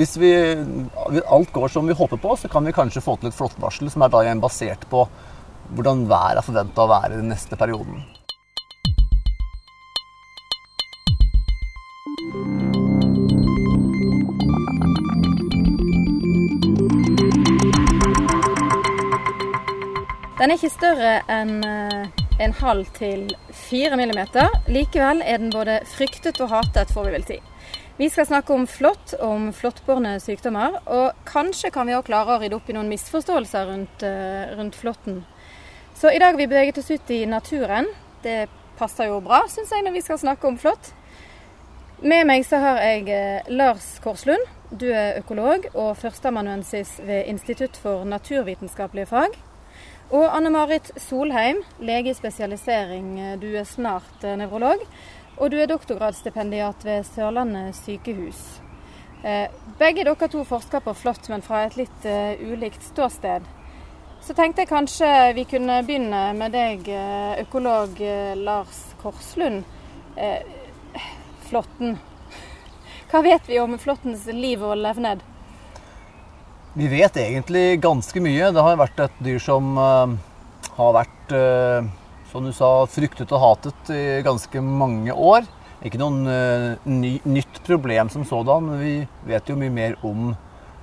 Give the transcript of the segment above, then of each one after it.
hvis vi, alt går som vi håper på, så kan vi kanskje få til et flåttvarsel som er da igjen basert på hvordan været er forventa å være den neste perioden. Den er ikke større enn eh, en halv til fire millimeter. Likevel er den både fryktet og hatet, får vi vel si. Vi skal snakke om flått, om flåttbårne sykdommer. Og kanskje kan vi òg klare å rydde opp i noen misforståelser rundt, eh, rundt flåtten. Så i dag har vi beveget oss ut i naturen. Det passer jo bra, syns jeg, når vi skal snakke om flått. Med meg så har jeg eh, Lars Korslund. Du er økolog og førsteamanuensis ved Institutt for naturvitenskapelige fag. Og Anne Marit Solheim, lege i spesialisering. Du er snart eh, nevrolog. Og du er doktorgradsstipendiat ved Sørlandet sykehus. Eh, begge dere to forsker på flått, men fra et litt uh, ulikt ståsted. Så tenkte jeg kanskje vi kunne begynne med deg, økolog Lars Korslund. Eh, flåtten. Hva vet vi om flåttens liv og levned? Vi vet egentlig ganske mye. Det har vært et dyr som har vært, som du sa, fryktet og hatet i ganske mange år. Ikke noen uh, ny, nytt problem som sådan, men vi vet jo mye mer om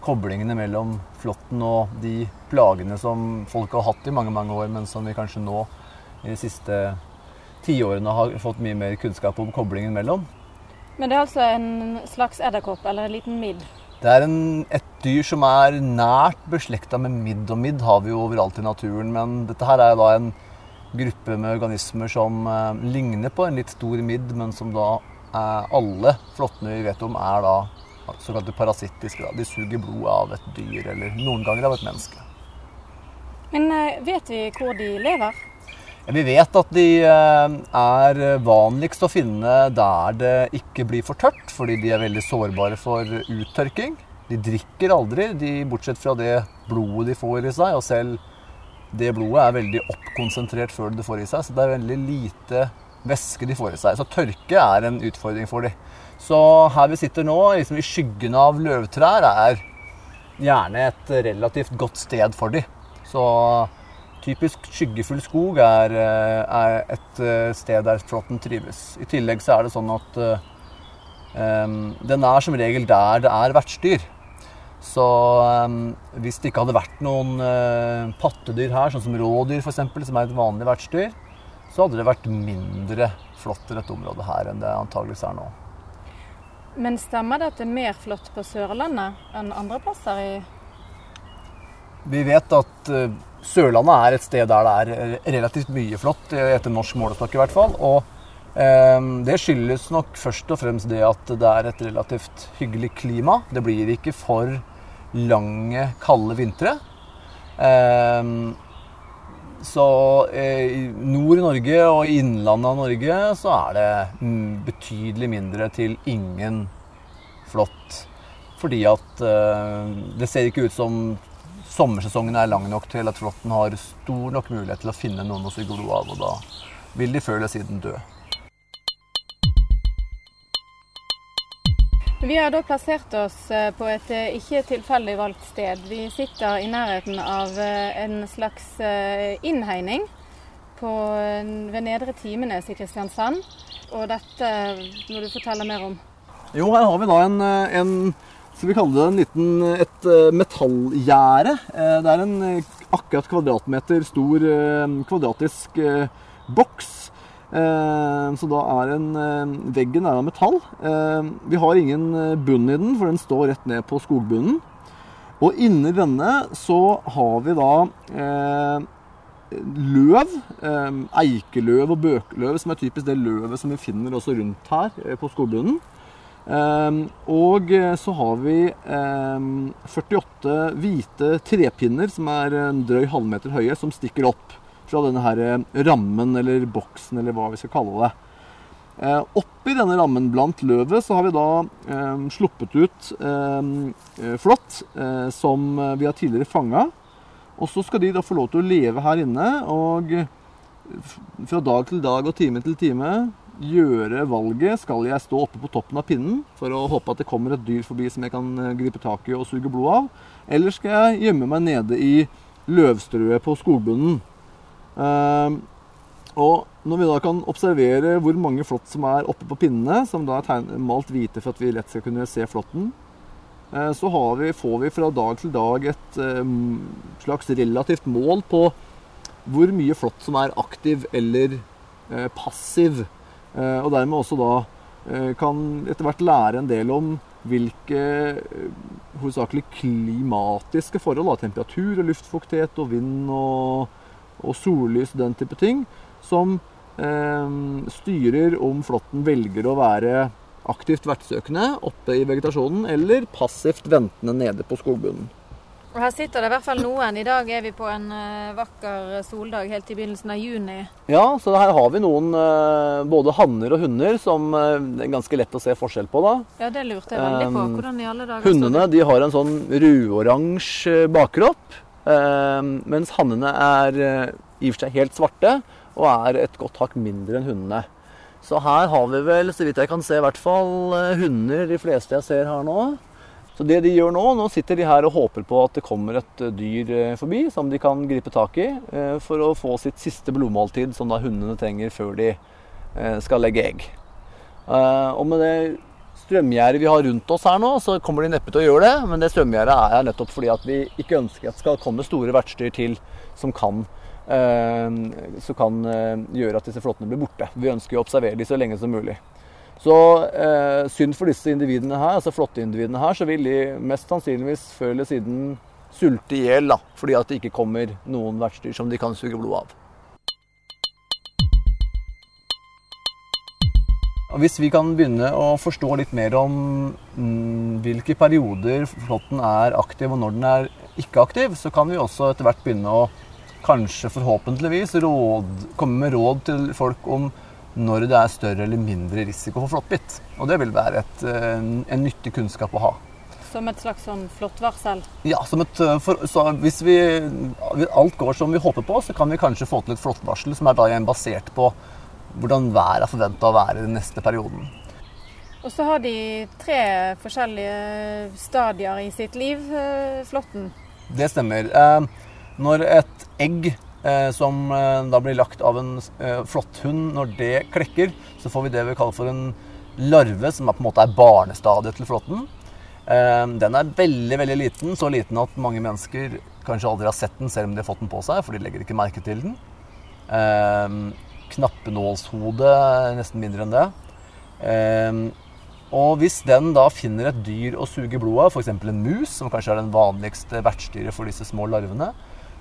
koblingene mellom flåtten og de plagene som folk har hatt i mange mange år, men som vi kanskje nå i de siste tiårene har fått mye mer kunnskap om koblingen mellom. Men det er altså en slags edderkopp, eller en liten midd? Det er en, et dyr som er nært beslekta med midd, og midd har vi jo overalt i naturen. Men dette her er da en gruppe med organismer som eh, ligner på en litt stor midd, men som da eh, alle flåttene vi vet om, er da såkalte parasittiske. Da. De suger blod av et dyr, eller noen ganger av et menneske. Men eh, vet vi hvor de lever? Vi vet at de eh, er vanligst å finne der det ikke blir for tørt, fordi de er veldig sårbare for uttørking. De drikker aldri, de, bortsett fra det blodet de får i seg. Og selv det blodet er veldig oppkonsentrert før det får i seg, så det er veldig lite væske de får i seg. Så tørke er en utfordring for dem. Så her vi sitter nå, liksom i skyggen av løvtrær, er gjerne et relativt godt sted for dem. Så Typisk skyggefull skog er, er, et eh, sted der flåtten trives. I tillegg så er det sånn at um, den er som regel der det er vertsdyr. Så um, hvis det ikke hadde vært noen uh, pattedyr her, sånn som rådyr f.eks., som er et vanlig vertsdyr, så hadde det vært mindre flått i dette området her enn det antageligvis er nå. Men stemmer det at det er mer flått på Sørlandet enn andre plasser i Vi vet at uh, Sørlandet er et sted der det er relativt mye flott, etter norsk målestokk i hvert fall. Og eh, det skyldes nok først og fremst det at det er et relativt hyggelig klima. Det blir ikke for lange, kalde vintre. Eh, så eh, nord i Norge og i innlandet av Norge så er det betydelig mindre til ingen flått. Fordi at eh, det ser ikke ut som sommersesongen er lang nok til at flåtten har stor nok mulighet til å finne noen å sy glo av, og da vil de før eller siden dø. Vi har da plassert oss eh, på et eh, ikke tilfeldig valgt sted. Vi sitter i nærheten av eh, en slags innhegning ved Nedre Timenes i Kristiansand. Og dette må du fortelle mer om. Jo, her har vi da en, en skal vi kaller det en liten, et metallgjerde. Det er en akkurat kvadratmeter stor kvadratisk boks. Så da er en, veggen er av metall. Vi har ingen bunn i den, for den står rett ned på skogbunnen. Og inni denne så har vi da løv. Eikeløv og bøkeløv, som er typisk det løvet som vi finner også rundt her på skogbunnen. Og eh, så har vi 48 ehm, hvite trepinner som er en drøy halvmeter høye, som stikker opp fra denne her eh, rammen eller boksen, eller hva vi skal kalle det. Eh, oppi denne rammen blant løvet så har vi da eh, sluppet ut eh, flått eh, som vi har tidligere fanga. Og så skal de da få lov til å leve her inne. Og fra dag til dag og time til time gjøre valget skal jeg stå oppe på toppen av pinnen for å håpe at det kommer et dyr forbi som jeg kan eh, gripe tak i og suge blod av, eller skal jeg gjemme meg nede i løvstrøet på skogbunnen? Uh, og når vi da kan observere hvor mange flått som er oppe på pinnene, som da er malt hvite for at vi lett skal kunne se flåtten, uh, så vi, får vi fra dag til dag et uh, slags relativt mål på hvor mye flått som er aktiv eller passiv. Eh, og dermed også da eh, kan etter hvert lære en del om hvilke eh, hovedsakelig klimatiske forhold, da, temperatur og luftfuktighet og vind og, og sollys den type ting, som eh, styrer om flåtten velger å være aktivt vertsøkende oppe i vegetasjonen eller passivt ventende nede på skogbunnen. Og Her sitter det i hvert fall noen. I dag er vi på en uh, vakker soldag helt i begynnelsen av juni. Ja, så her har vi noen uh, både hanner og hunder som det er ganske lett å se forskjell på. da. Ja, det lurte jeg veldig på. Hvordan i alle dager Hundene de har en sånn ruoransje bakkropp, mens hannene er i og for seg helt svarte og er et godt hakk mindre enn hundene. Så her har vi vel, så vidt jeg kan se, i hvert fall hunder, de fleste jeg ser her nå. Så det de gjør nå, nå sitter de her og håper på at det kommer et eh, dyr eh, forbi som de kan gripe tak i eh, for å få sitt siste blodmåltid som da hundene trenger før de skal legge egg. Og med det strømgjerdet vi har rundt oss her nå, så kommer de neppe til å gjøre det. Men det strømgjerdet er nettopp fordi at vi ikke ønsker at det skal komme store vertsdyr til som kan, som kan gjøre at disse flåttene blir borte. Vi ønsker å observere de så lenge som mulig. Så eh, synd for disse individene her, altså flotte individene her, så vil de mest sannsynligvis før eller siden sulte i hjel fordi at det ikke kommer noen vertsdyr som de kan suge blod av. Hvis vi kan begynne å forstå litt mer om mm, hvilke perioder flåtten er aktiv og når den er ikke aktiv, så kan vi også etter hvert begynne å kanskje forhåpentligvis råd, komme med råd til folk om når det er større eller mindre risiko for flåttbitt. Og det vil være et, en, en nyttig kunnskap å ha. Som et slags sånn flåttvarsel? Ja. Et, eh, for, hvis vi, alt går som vi håper på, så kan vi kanskje få til et flåttvarsel som er basert på hvordan været er forventa å være den neste perioden. Og så har de tre forskjellige stadier i sitt liv, eh, flåtten? Det stemmer. Når et egg Eh, som eh, da blir lagt av en eh, flåtthund. Når det klekker, så får vi det vi kaller for en larve, som på en måte er barnestadiet til flåtten. Den er veldig veldig liten, så liten at mange mennesker kanskje aldri har sett den selv om de har fått den på seg, for de legger ikke merke til den. Knappenålshode nesten mindre enn det. Og hvis den da finner et dyr å suge blod av, f.eks. en mus, som kanskje er den vanligste vertsdyret for disse små larvene,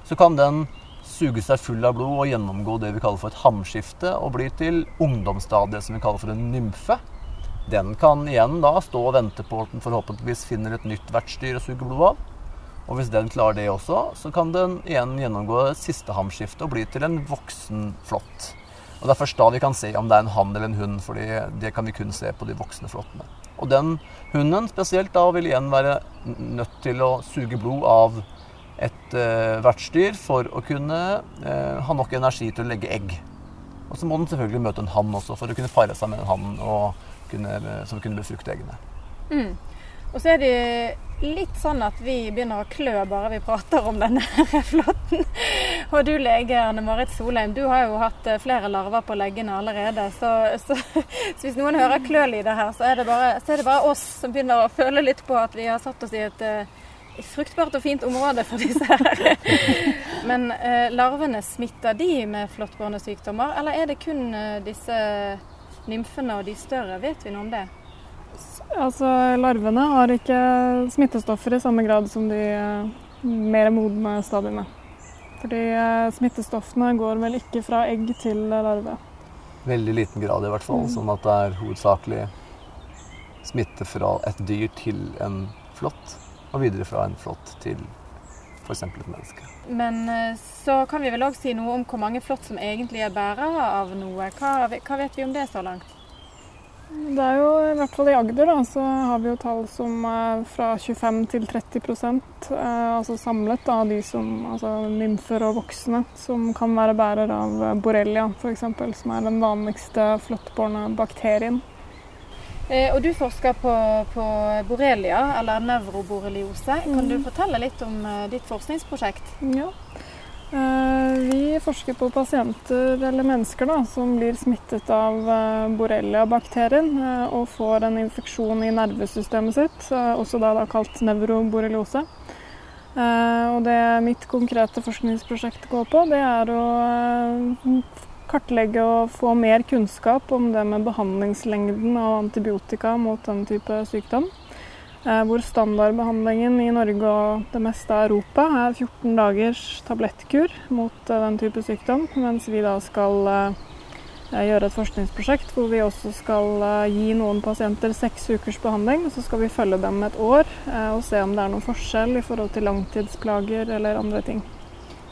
så kan den suge seg full av blod og gjennomgå det vi kaller for et hamskifte, og bli til ungdomsstadiet, som vi kaller for en nymfe. Den kan igjen da stå og vente på at den forhåpentligvis finner et nytt vertsdyr å suge blod av. Og hvis den klarer det også, så kan den igjen gjennomgå siste hamskifte og bli til en voksen flått. Og Det er først da vi kan se om det er en hann eller en hund, for det kan vi kun se på de voksne flåttene. Og den hunden spesielt da vil igjen være nødt til å suge blod av et eh, vertsdyr for å kunne eh, ha nok energi til å legge egg. Og så må den selvfølgelig møte en hann også for å kunne pare seg med en hann som kunne befrukte eggene. Mm. Og så er det litt sånn at vi begynner å klø bare vi prater om denne flåtten. Og du lege Anne Marit Solheim, du har jo hatt eh, flere larver på leggene allerede. Så, så, så hvis noen hører klølyder her, så er, bare, så er, det bare, oss som begynner å føle litt på at vi har satt oss i et fruktbart og fint område for disse her. Men eh, larvene, smitter de med flåttbårne sykdommer, eller er det kun eh, disse nymfene og de større? Vet vi noe om det? Altså, Larvene har ikke smittestoffer i samme grad som de eh, mer modne stadiene. Fordi eh, smittestoffene går vel ikke fra egg til larve. Veldig liten grad i hvert fall, mm. sånn at det er hovedsakelig smitte fra et dyr til en flått og videre fra en flått til f.eks. et menneske. Men eh, så kan vi vel òg si noe om hvor mange flått som egentlig er bærere av noe. Hva, hva, vet vi om det så langt? Det er jo i hvert fall i Agder da, så har vi jo tall som er fra 25 til 30% eh, altså samlet av de som, altså nymfer og voksne, som kan være bærer av borrelia f.eks., som er den vanligste flåttbårne bakterien. Eh, og du forsker på, på borrelia, eller nevroborreliose. Kan mm. du fortelle litt om eh, ditt forskningsprosjekt? Ja. Eh, vi forsker på pasienter eller mennesker da, som blir smittet av borrelia-bakterien og får en infeksjon i nervesystemet sitt, også da, da kalt nevroborreliose. Og det mitt konkrete forskningsprosjekt går på, det er å kartlegge og få mer kunnskap om det med behandlingslengden av antibiotika mot den type sykdom. Eh, hvor standardbehandlingen i Norge og det meste av Europa er 14 dagers tablettkur mot eh, den type sykdom, mens vi da skal eh, gjøre et forskningsprosjekt hvor vi også skal gi noen pasienter seks ukers behandling. Så skal vi følge dem et år og se om det er noen forskjell i forhold til langtidsplager eller andre ting.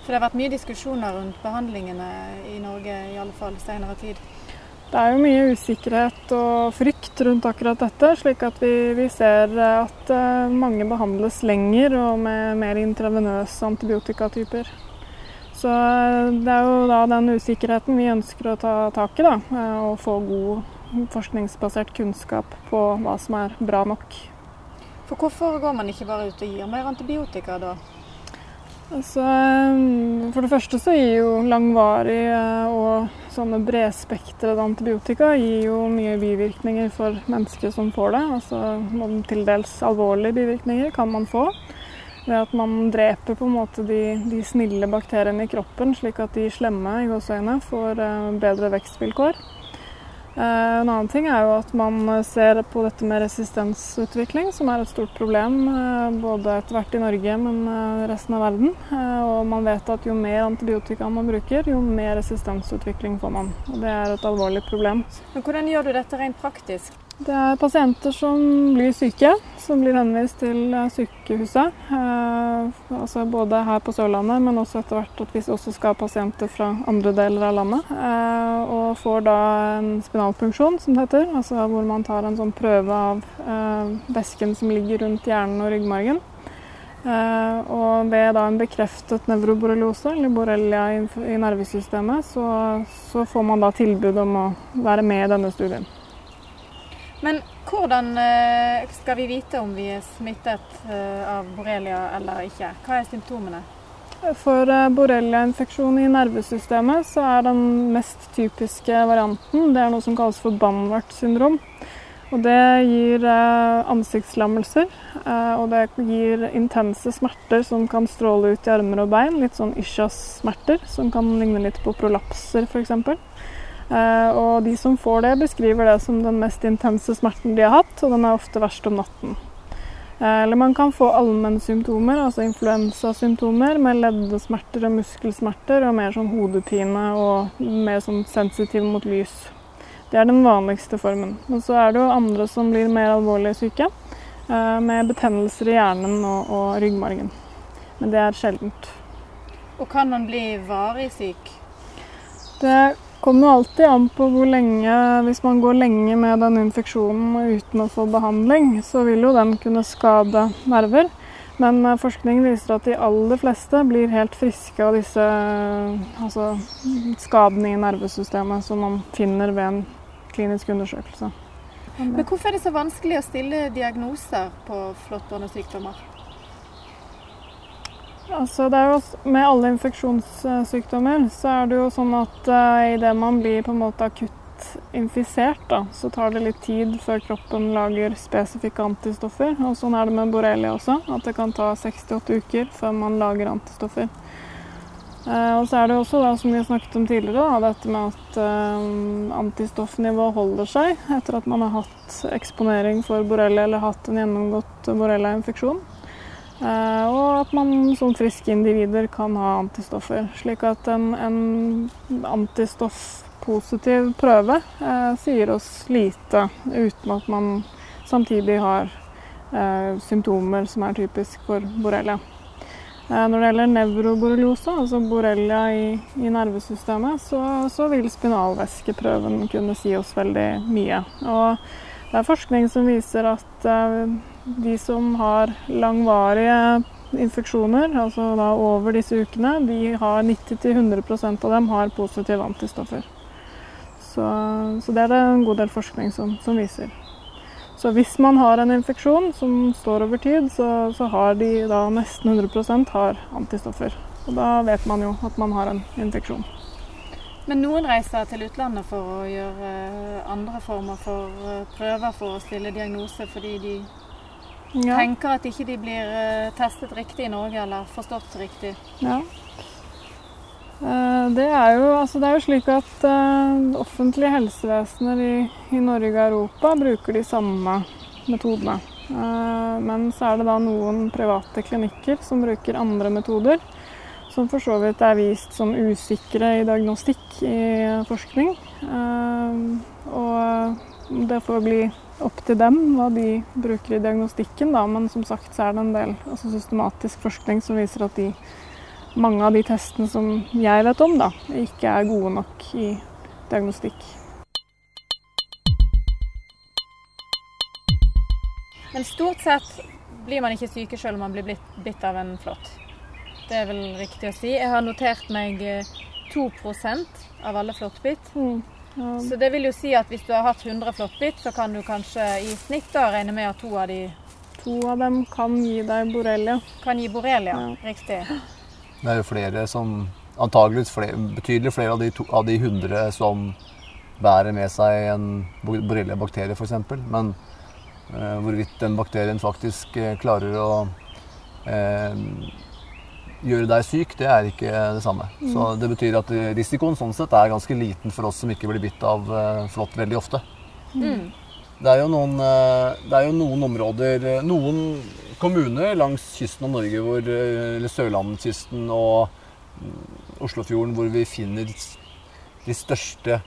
For det har vært mye diskusjoner rundt behandlingene i Norge, i alle fall senere tid. Det er jo mye usikkerhet og frykt rundt akkurat dette, slik at vi, vi ser at uh, mange behandles lenger og med mer intravenøse antibiotikatyper. Så uh, det er jo da den usikkerheten vi ønsker å ta tak i, da, uh, og få god forskningsbasert kunnskap på hva som er bra nok. For hvorfor går man ikke bare ut og gir mer antibiotika da? Altså, for det første så gir jo langvarig og sånne bredspektrede antibiotika gir jo mye bivirkninger for mennesker som får det. Altså noen til dels alvorlige bivirkninger kan man få. Ved at man dreper på en måte de, de snille bakteriene i kroppen, slik at de slemme i får eh, bedre vekstvilkår. Eh, en annen ting er jo at man ser på dette med resistensutvikling, som er et stort problem eh, både etter hvert i Norge, men eh, resten av verden. Og man vet at jo mer antibiotika man bruker, jo mer resistensutvikling får man. Og det er et alvorlig problem. Men Hvordan gjør du dette rent praktisk? Det er pasienter som blir syke, som blir henvist til sykehuset. Eh, altså både her på Sørlandet, men også etter hvert at vi også skal ha pasienter fra andre deler av landet. Eh, og får da en spinalpunksjon, som det heter. Altså hvor man tar en sånn prøve av eh, væsken som ligger rundt hjernen og ryggmargen. Eh, og ved da en bekreftet nevroborreliose, eller borrelia i, i nervesystemet, så, så får man da tilbud om å være med i denne studien. Men hvordan eh, skal vi vite om vi er smittet eh, av borrelia eller ikke? Hva er symptomene? For eh, borreliainfeksjon i nervesystemet så er den mest typiske varianten det er noe som kalles for Banvart syndrom. Og det gir ansiktslammelser, og det gir intense smerter som kan stråle ut i armer og bein. Litt sånn ischias-smerter som kan ligne litt på prolapser f.eks. Eh, og de som får det, beskriver det som den mest intense smerten de har hatt, og den er ofte verst om natten. Eh, eller man kan få allmennsymptomer, altså influensasymptomer med leddesmerter og muskelsmerter og mer sånn hodepine og mer sånn sensitiv mot lys. Det er den vanligste formen. Men så er det jo andre som blir mer alvorlig syke, eh, med betennelser i hjernen og, og ryggmargen. Men det er sjeldent. Og kan man bli varig syk? Det kommer alltid an på hvor lenge Hvis man går lenge med den infeksjonen uten å få behandling, så vil jo den kunne skade nerver. Men forskningen forskning viser at de aller fleste blir helt friske av disse altså, skadene i nervesystemet som man finner ved en klinisk undersøkelse. Men Hvorfor er det så vanskelig å stille diagnoser på flåttbårne sykdommer? Altså det er jo, med alle infeksjonssykdommer så er det jo sånn at uh, idet man blir på en måte akutt infisert, da, så tar det litt tid før kroppen lager spesifikke antistoffer. Og sånn er det med borrelia også, at det kan ta 68 uker før man lager antistoffer. Uh, og så er det også, da, som vi snakket om tidligere, da, dette med at uh, antistoffnivået holder seg etter at man har hatt eksponering for borrelia eller hatt en gjennomgått borrelia-infeksjon. Eh, og at man som friske individer kan ha antistoffer. Slik at en, en antistoffpositiv prøve eh, sier oss lite uten at man samtidig har eh, symptomer som er typisk for borrelia. Eh, når det gjelder nevroborreliose, altså borrelia i, i nervesystemet, så, så, vil spinalvæskeprøven kunne si oss veldig mye. Og det er forskning som viser at uh, de som har langvarige infeksjoner, altså da over disse ukene, de har 90-100% av dem har positive antistoffer. Så, så, det er det en god del forskning som, som viser. Så hvis man har en infeksjon som står over tid, så, så har de da nesten 100% har antistoffer. Og da vet man jo at man har en infeksjon. Men noen reiser til utlandet for å gjøre eh, andre former for eh, prøver for å stille diagnose fordi de ja. tenker at ikke de blir eh, testet riktig i Norge eller forstått riktig. Ja. Eh, det er, jo, altså det er jo, slik at uh, offentlige helsevesener i, i, Norge og Europa bruker de samme metodene. Men så er det da noen private klinikker som bruker andre metoder. Som for så vidt er vist som usikre i diagnostikk i forskning. Og det får bli opp til dem hva de bruker i diagnostikken, da. Men som sagt så er det en del altså systematisk forskning som viser at de mange av de testene som jeg vet om, da, ikke er gode nok i diagnostikk. Men stort sett blir man ikke syke selv om man blir bitt av en flått. Det er vel riktig å si. Jeg har notert meg 2 eh, av alle flåttbitt. Mm, ja. Så det vil jo si at hvis du har hatt 100 flåttbitt, så kan du kanskje i snitt da regne med at to av de To av dem kan gi deg borrelia. Kan gi borrelia, ja. riktig. Det er jo flere som Antageligvis betydelig flere av de, to, av de 100 som bærer med seg en borrelia-bakterie, f.eks. Men eh, hvorvidt den bakterien faktisk eh, klarer å eh, gjøre deg syk, det er ikke det samme. Mm. Så det betyr at risikoen sånn sett er ganske liten for oss som ikke blir bitt av eh, flått veldig ofte. Mm. Det er jo noen, eh, det er jo noen områder Noen kommuner langs kysten av Norge, hvor, eh, eller Sørlandskysten og mm, Oslofjorden, hvor vi finner de største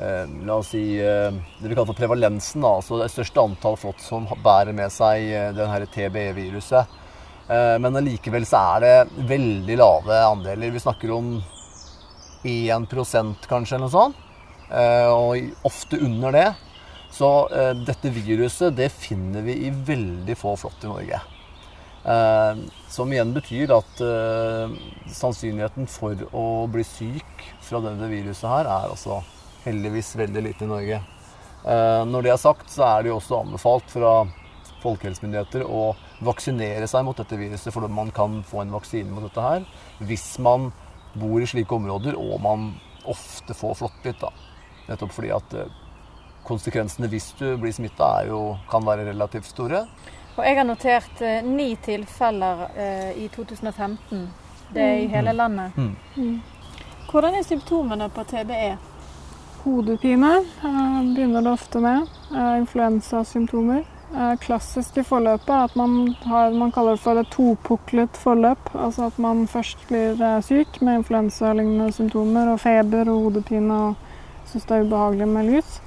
eh, La oss si eh, det vi kaller for prevalensen, da, altså det største antall flått som bærer med seg eh, denne TBE-viruset. Eh, men allikevel så er det veldig lave andeler. Vi snakker om 1% kanskje, eller noe sånt. Eh, og ofte under det. Så eh, dette viruset det finner vi i veldig få flått i Norge. Som igjen betyr at sannsynligheten for å bli syk fra dette viruset her er altså heldigvis veldig liten i Norge. Når det er sagt, så er det jo også anbefalt fra folkehelsemyndigheter å vaksinere seg mot dette viruset, for man kan få en vaksine mot dette her hvis man bor i slike områder og man ofte får flåttbitt. Nettopp fordi at eh, konsekvensene hvis du blir smitta, kan være relativt store. Og jeg har notert eh, ni tilfeller eh, i 2015. Det er i mm. hele landet. Mm. Mm. Hvordan er symptomene på TBE? Hodepine eh, begynner det ofte med. Eh, influensasymptomer. Klassisk i forløpet at man, har, man kaller det for et topuklet forløp. Altså at man først blir eh, syk med influensalignende symptomer og feber og hodepine og syns det er ubehagelig med lys.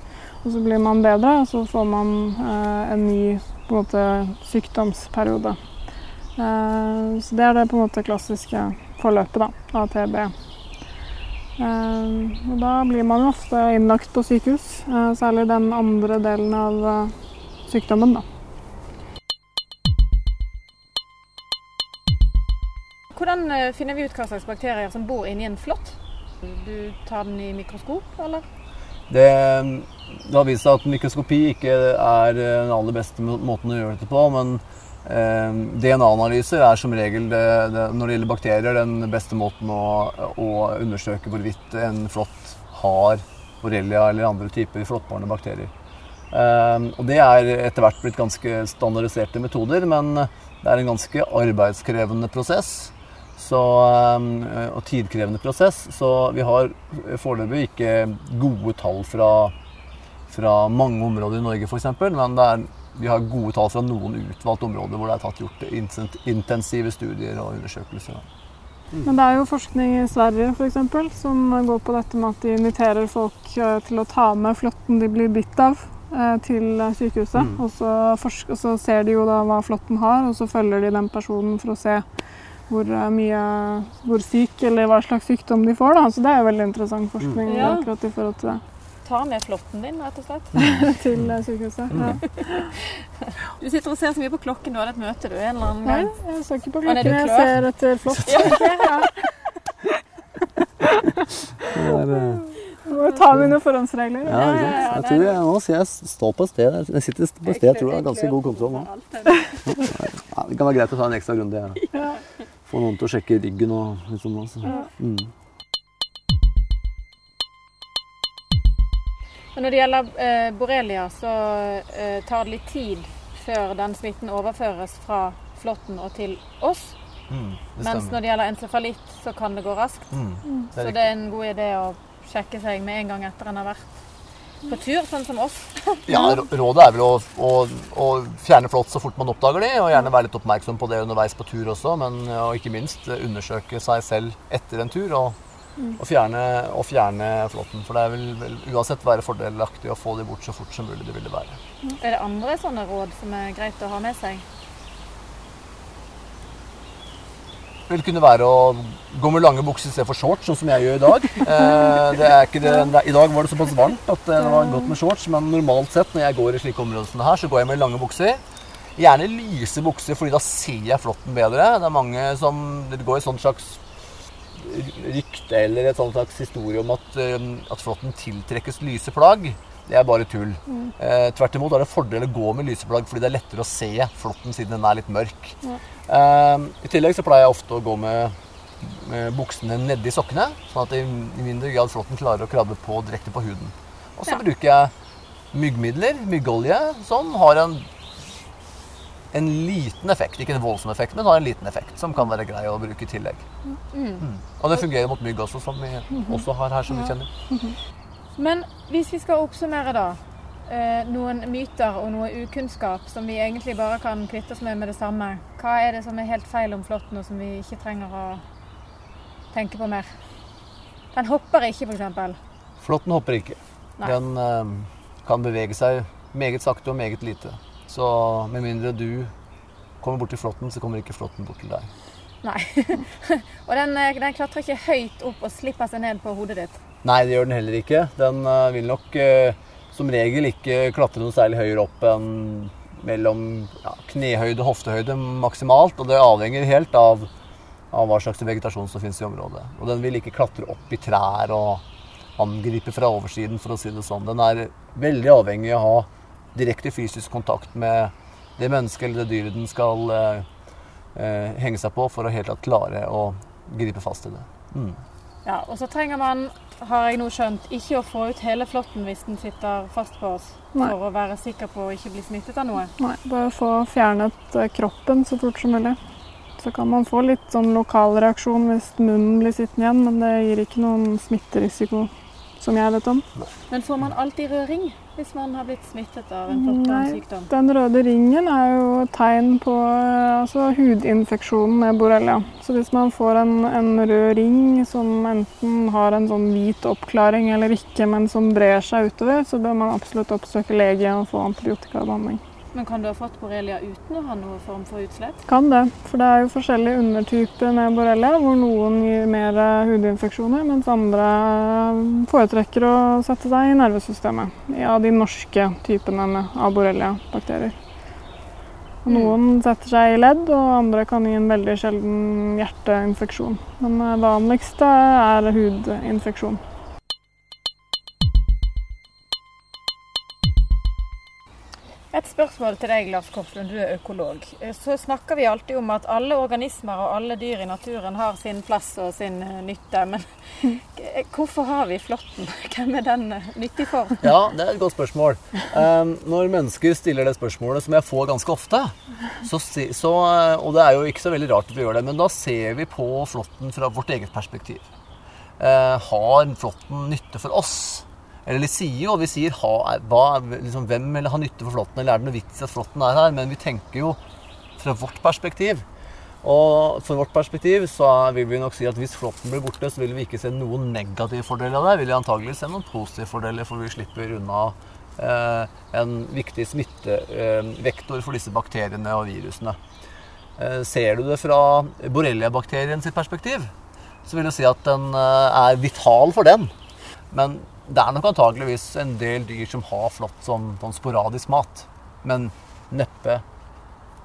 Og så blir man bedre, og så får man eh, en ny på en måte, sykdomsperiode. Eh, så det er det på en måte klassiske forløpet da, av TB. Eh, og da blir man ofte innlagt på sykehus, eh, særlig den andre delen av eh, sykdommen. da. Hvordan eh, finner vi ut hva slags bakterier som bor inni en flått? Du tar den i mikroskop, eller? Det, det, har vist seg at mikroskopi ikke er den aller beste måten å gjøre dette på. Men eh, DNA-analyser er som regel, det, det, når det gjelder bakterier, den beste måten å, å undersøke hvorvidt en flått har borrelia eller andre typer flåttbårne bakterier. Eh, og det er etter hvert blitt ganske standardiserte metoder, men det er en ganske arbeidskrevende prosess så, eh, og tidkrevende prosess. Så vi har foreløpig ikke gode tall fra, fra mange områder i Norge f.eks. Men er, vi har gode tall fra noen utvalgte områder hvor det er tatt gjort intensive studier og undersøkelser. Mm. Men det er jo forskning i Sverige eksempel, som går på dette med at de inviterer folk eh, til å ta med flåtten de blir bitt av, til sykehuset. Mm. Og, så forsker, og, så ser de jo da hva flåtten har, og så følger de den personen for å se hvor, eh, mye, hvor syk eller hva slags sykdom de får. Da. Så det er jo veldig interessant forskning Ja. akkurat i forhold til det. Ta med flåtten din, rett og slett. Til eh, sykehuset. Ja. Du sitter og ser så mye på klokken. Du hadde et møte, du, en eller annen gang? Nei, jeg ser ikke på klokken. Jeg ser etter flott. Ja. Er, eh, Må ta mine forhåndsregler. ja, ikke sant? Jeg tror jeg, nå sier jeg står på et sted. Jeg sitter på et sted jeg tror jeg har ganske god kontroll nå. Ja, det kan være greit å ta en ekstra runde. Ja. Få noen til å sjekke ryggen og litt sånn. Altså. Mm. Når det gjelder eh, borrelia, så eh, tar det litt tid før den smitten overføres fra flåtten og til oss. Mm, Mens når det gjelder encefalitt, så kan det gå raskt. Mm, det Så det er en god idé å sjekke seg med en gang etter en har vært på tur, sånn som oss. Ja, Rådet er vel å, å, å fjerne flått så fort man oppdager de, og gjerne være litt oppmerksom på det underveis på tur også. Men og ikke minst undersøke seg selv etter en tur og, og, fjerne, og fjerne flåtten. For det vel, vel uansett være fordelaktig å få de bort så fort som mulig det ville være. Er det andre sånne råd som er greit å ha med seg? Det vil kunne være å gå med lange bukser istedenfor shorts, sånn som jeg gjør i dag. Eh, det er ikke det, det, I dag var det såpass varmt at det var godt med shorts, men normalt sett når jeg går i slike områder som det her, så går jeg med lange bukser. Gjerne lyse bukser, fordi da ser jeg flåtten bedre. Det er mange som Det går et sånn slags rykte eller et slags historie om at, eh, at flåtten tiltrekkes lyse plagg. Det er bare tull. Eh, tvert imot er det fordel å gå med lyseplagg fordi det er lettere å se flåtten siden den er litt mørk. Eh, I tillegg så pleier jeg ofte å gå med, med buksene nedi sokkene, sånn at i, i mindre grad flåtten klarer å krabbe på direkte på huden. Og så Ja. bruker jeg myggmidler, myggolje, som har en, en liten effekt. Ikke en voldsom effekt, men har en liten effekt som kan være grei å bruke i tillegg. Mm. Og det fungerer mot mygg også, som vi også har her, som vi kjenner. Men hvis vi skal oppsummere da, eh, noen myter og noe ukunnskap som vi egentlig bare kan kvitte oss med med det samme, hva er det som er helt feil om flåtten og som vi ikke trenger å tenke på mer? Den hopper ikke, f.eks. Flåtten hopper ikke. Nei. Den eh, kan bevege seg meget sakte og meget lite. Så med mindre du kommer bort til flåtten, så kommer ikke flåtten bort til deg. Nei. og den, eh, den klatrer ikke høyt opp og slipper seg ned på hodet ditt. Nei, det gjør den heller ikke. Den eh, vil nok eh, som regel ikke klatre noe særlig høyere opp enn mellom ja, knehøyde og hoftehøyde maksimalt. Og det avhenger helt av, av hva slags vegetasjon som finnes i området. Og den vil ikke klatre opp i trær og angripe fra oversiden, for å si det sånn. Den er veldig avhengig av å ha direkte fysisk kontakt med det mennesket eller det dyret den skal eh, eh, henge seg på for å helt klare å gripe fast i det. Mm. Ja, Og så trenger man, har jeg nå skjønt, ikke å få ut hele flåtten hvis den sitter fast på oss, Nei. for å være sikker på å ikke bli smittet av noe. Nei, bare få fjernet eh, kroppen så fort som mulig. Så kan man få litt sånn lokal reaksjon hvis munnen blir sittende igjen, men det gir ikke noen smitterisiko som jeg vet om. Men får man alltid rød ring hvis man har blitt smittet av en flåttbåren Nei. sykdom? Den røde ringen er jo tegn på altså, hudinfeksjonen med borrelia. Så hvis man får en, en rød ring som enten har en sånn hvit oppklaring eller ikke, men som brer seg utover, så bør man absolutt oppsøke lege og få antibiotikabehandling. Men kan du ha fått borrelia uten å ha noen form for utslett? Kan det, for det er jo forskjellige undertyper med borrelia, hvor noen gir mer eh, hudinfeksjoner, mens andre eh, foretrekker å sette seg i nervesystemet. Ja, de norske typene av borrelia-bakterier. Noen setter seg i ledd, og andre kan gi en veldig sjelden hjerteinfeksjon. Men det vanligste er hudinfeksjon. Et spørsmål til deg, Lars Koflund, du er økolog. Eh, Så snakker vi alltid om at alle organismer og alle dyr i naturen har sin plass og sin eh, nytte. Men hvorfor har vi flåtten? Hvem er den eh, nyttig for? Ja, det er et godt spørsmål. Um, når mennesker stiller det spørsmålet, som jeg får ganske ofte, så, så, og det er jo ikke så veldig rart at vi gjør det, men da ser vi på flåtten fra vårt eget perspektiv. Har flåtten nytte for oss? Eller de sier jo, vi sier ha, hva, liksom, hvem eller har nytte for flåtten, eller er det noe vits i at flåtten er her? Men vi tenker jo fra vårt perspektiv. Og fra vårt perspektiv så vil vi nok si at hvis flåtten blir borte, så vil vi ikke se noen negative fordeler av det. Vi vil antagelig se noen positive fordeler, for vi slipper unna eh, en viktig smittevektor for disse bakteriene og virusene. Eh, ser du det fra borrelia-bakterien sitt perspektiv, så vil du si at den eh, er vital for den. Men det er nok antageligvis en del dyr som har flått som, sånn sporadisk mat. Men neppe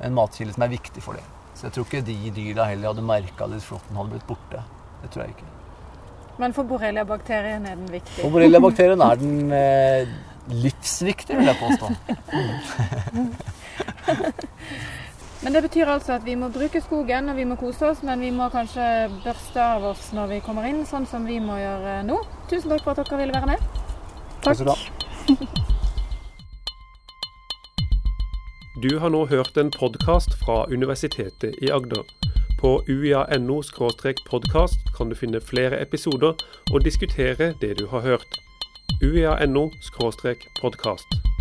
en matkilde som er viktig for dem. Så jeg tror ikke de dyra heller hadde merka det hvis flåtten hadde blitt borte. Det tror jeg ikke. Men for borrelia-bakterien er den viktig? For borrelia-bakterien er den eh, livsviktig, vil jeg påstå. Men det betyr altså at vi må bruke skogen og vi må kose oss, men vi må kanskje børste av oss når vi kommer inn, sånn som vi må gjøre nå. Tusen takk for at dere ville være med. Takk ha. Du har nå hørt en podkast fra Universitetet i Agder. På uia.no podkast kan du finne flere episoder og diskutere det du har hørt. uia.no podkast.